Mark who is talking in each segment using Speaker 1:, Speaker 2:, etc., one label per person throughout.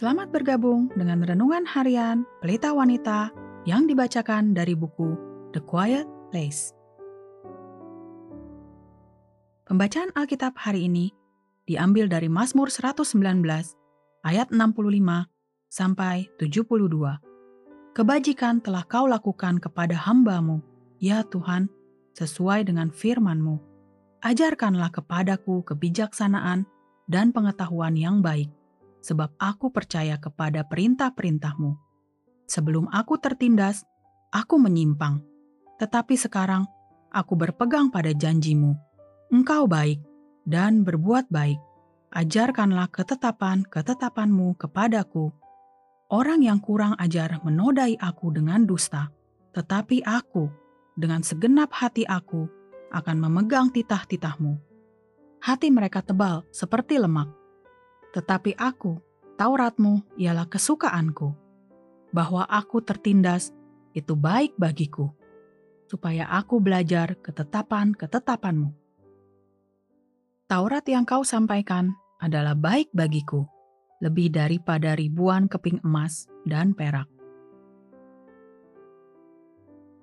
Speaker 1: Selamat bergabung dengan renungan harian Pelita Wanita yang dibacakan dari buku The Quiet Place. Pembacaan Alkitab hari ini diambil dari Mazmur 119 ayat 65 sampai 72. Kebajikan telah kau lakukan kepada hambamu, ya Tuhan, sesuai dengan firman-Mu. Ajarkanlah kepadaku kebijaksanaan dan pengetahuan yang baik sebab aku percaya kepada perintah-perintahmu. Sebelum aku tertindas, aku menyimpang. Tetapi sekarang, aku berpegang pada janjimu. Engkau baik dan berbuat baik. Ajarkanlah ketetapan-ketetapanmu kepadaku. Orang yang kurang ajar menodai aku dengan dusta, tetapi aku, dengan segenap hati aku, akan memegang titah-titahmu. Hati mereka tebal seperti lemak, tetapi aku, Tauratmu ialah kesukaanku, bahwa aku tertindas itu baik bagiku, supaya aku belajar ketetapan-ketetapanmu. Taurat yang kau sampaikan adalah baik bagiku, lebih daripada ribuan keping emas dan perak.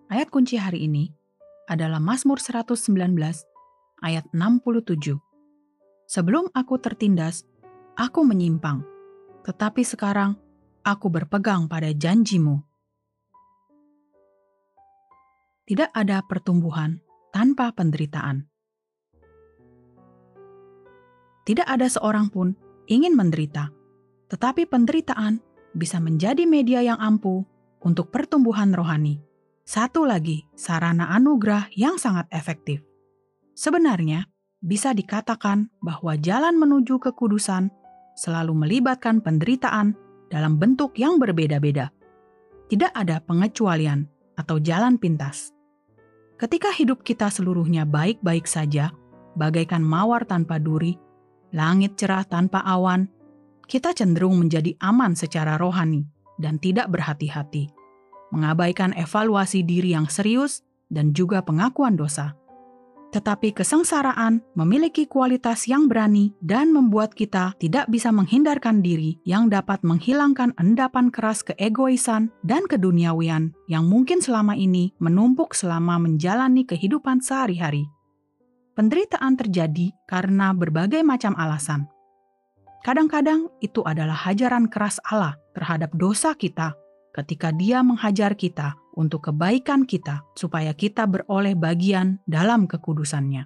Speaker 1: Ayat kunci hari ini adalah Mazmur 119 ayat 67. Sebelum aku tertindas, aku menyimpang, tetapi sekarang aku berpegang pada janjimu. Tidak ada pertumbuhan tanpa penderitaan. Tidak ada seorang pun ingin menderita, tetapi penderitaan bisa menjadi media yang ampuh untuk pertumbuhan rohani. Satu lagi, sarana anugerah yang sangat efektif. Sebenarnya, bisa dikatakan bahwa jalan menuju kekudusan selalu melibatkan penderitaan dalam bentuk yang berbeda-beda. Tidak ada pengecualian atau jalan pintas. Ketika hidup kita seluruhnya baik-baik saja, bagaikan mawar tanpa duri, langit cerah tanpa awan, kita cenderung menjadi aman secara rohani dan tidak berhati-hati, mengabaikan evaluasi diri yang serius dan juga pengakuan dosa. Tetapi kesengsaraan memiliki kualitas yang berani dan membuat kita tidak bisa menghindarkan diri yang dapat menghilangkan endapan keras keegoisan dan keduniawian yang mungkin selama ini menumpuk selama menjalani kehidupan sehari-hari. Penderitaan terjadi karena berbagai macam alasan. Kadang-kadang itu adalah hajaran keras Allah terhadap dosa kita ketika Dia menghajar kita untuk kebaikan kita, supaya kita beroleh bagian dalam kekudusannya.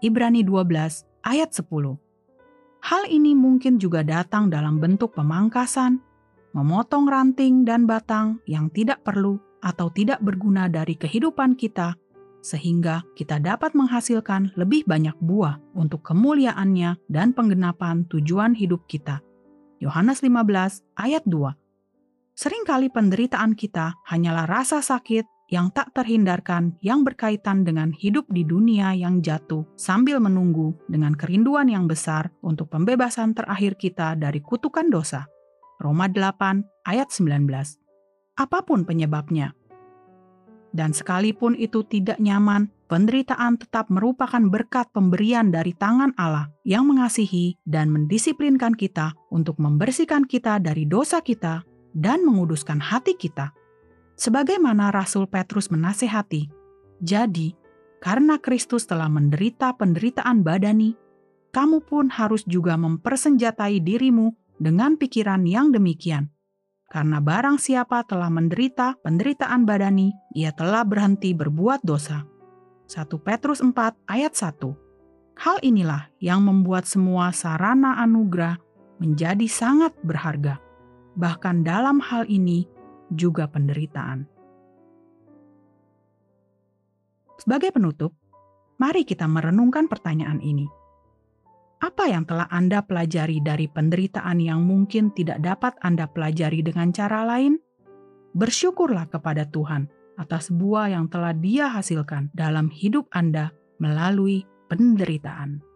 Speaker 1: Ibrani 12 ayat 10 Hal ini mungkin juga datang dalam bentuk pemangkasan, memotong ranting dan batang yang tidak perlu atau tidak berguna dari kehidupan kita, sehingga kita dapat menghasilkan lebih banyak buah untuk kemuliaannya dan penggenapan tujuan hidup kita. Yohanes 15 ayat 2 Seringkali penderitaan kita hanyalah rasa sakit yang tak terhindarkan yang berkaitan dengan hidup di dunia yang jatuh sambil menunggu dengan kerinduan yang besar untuk pembebasan terakhir kita dari kutukan dosa. Roma 8 ayat 19. Apa pun penyebabnya. Dan sekalipun itu tidak nyaman, penderitaan tetap merupakan berkat pemberian dari tangan Allah yang mengasihi dan mendisiplinkan kita untuk membersihkan kita dari dosa kita dan menguduskan hati kita. Sebagaimana Rasul Petrus menasehati, jadi karena Kristus telah menderita penderitaan badani, kamu pun harus juga mempersenjatai dirimu dengan pikiran yang demikian. Karena barang siapa telah menderita penderitaan badani, ia telah berhenti berbuat dosa. 1 Petrus 4 ayat 1 Hal inilah yang membuat semua sarana anugerah menjadi sangat berharga bahkan dalam hal ini juga penderitaan. Sebagai penutup, mari kita merenungkan pertanyaan ini. Apa yang telah Anda pelajari dari penderitaan yang mungkin tidak dapat Anda pelajari dengan cara lain? Bersyukurlah kepada Tuhan atas buah yang telah Dia hasilkan dalam hidup Anda melalui penderitaan.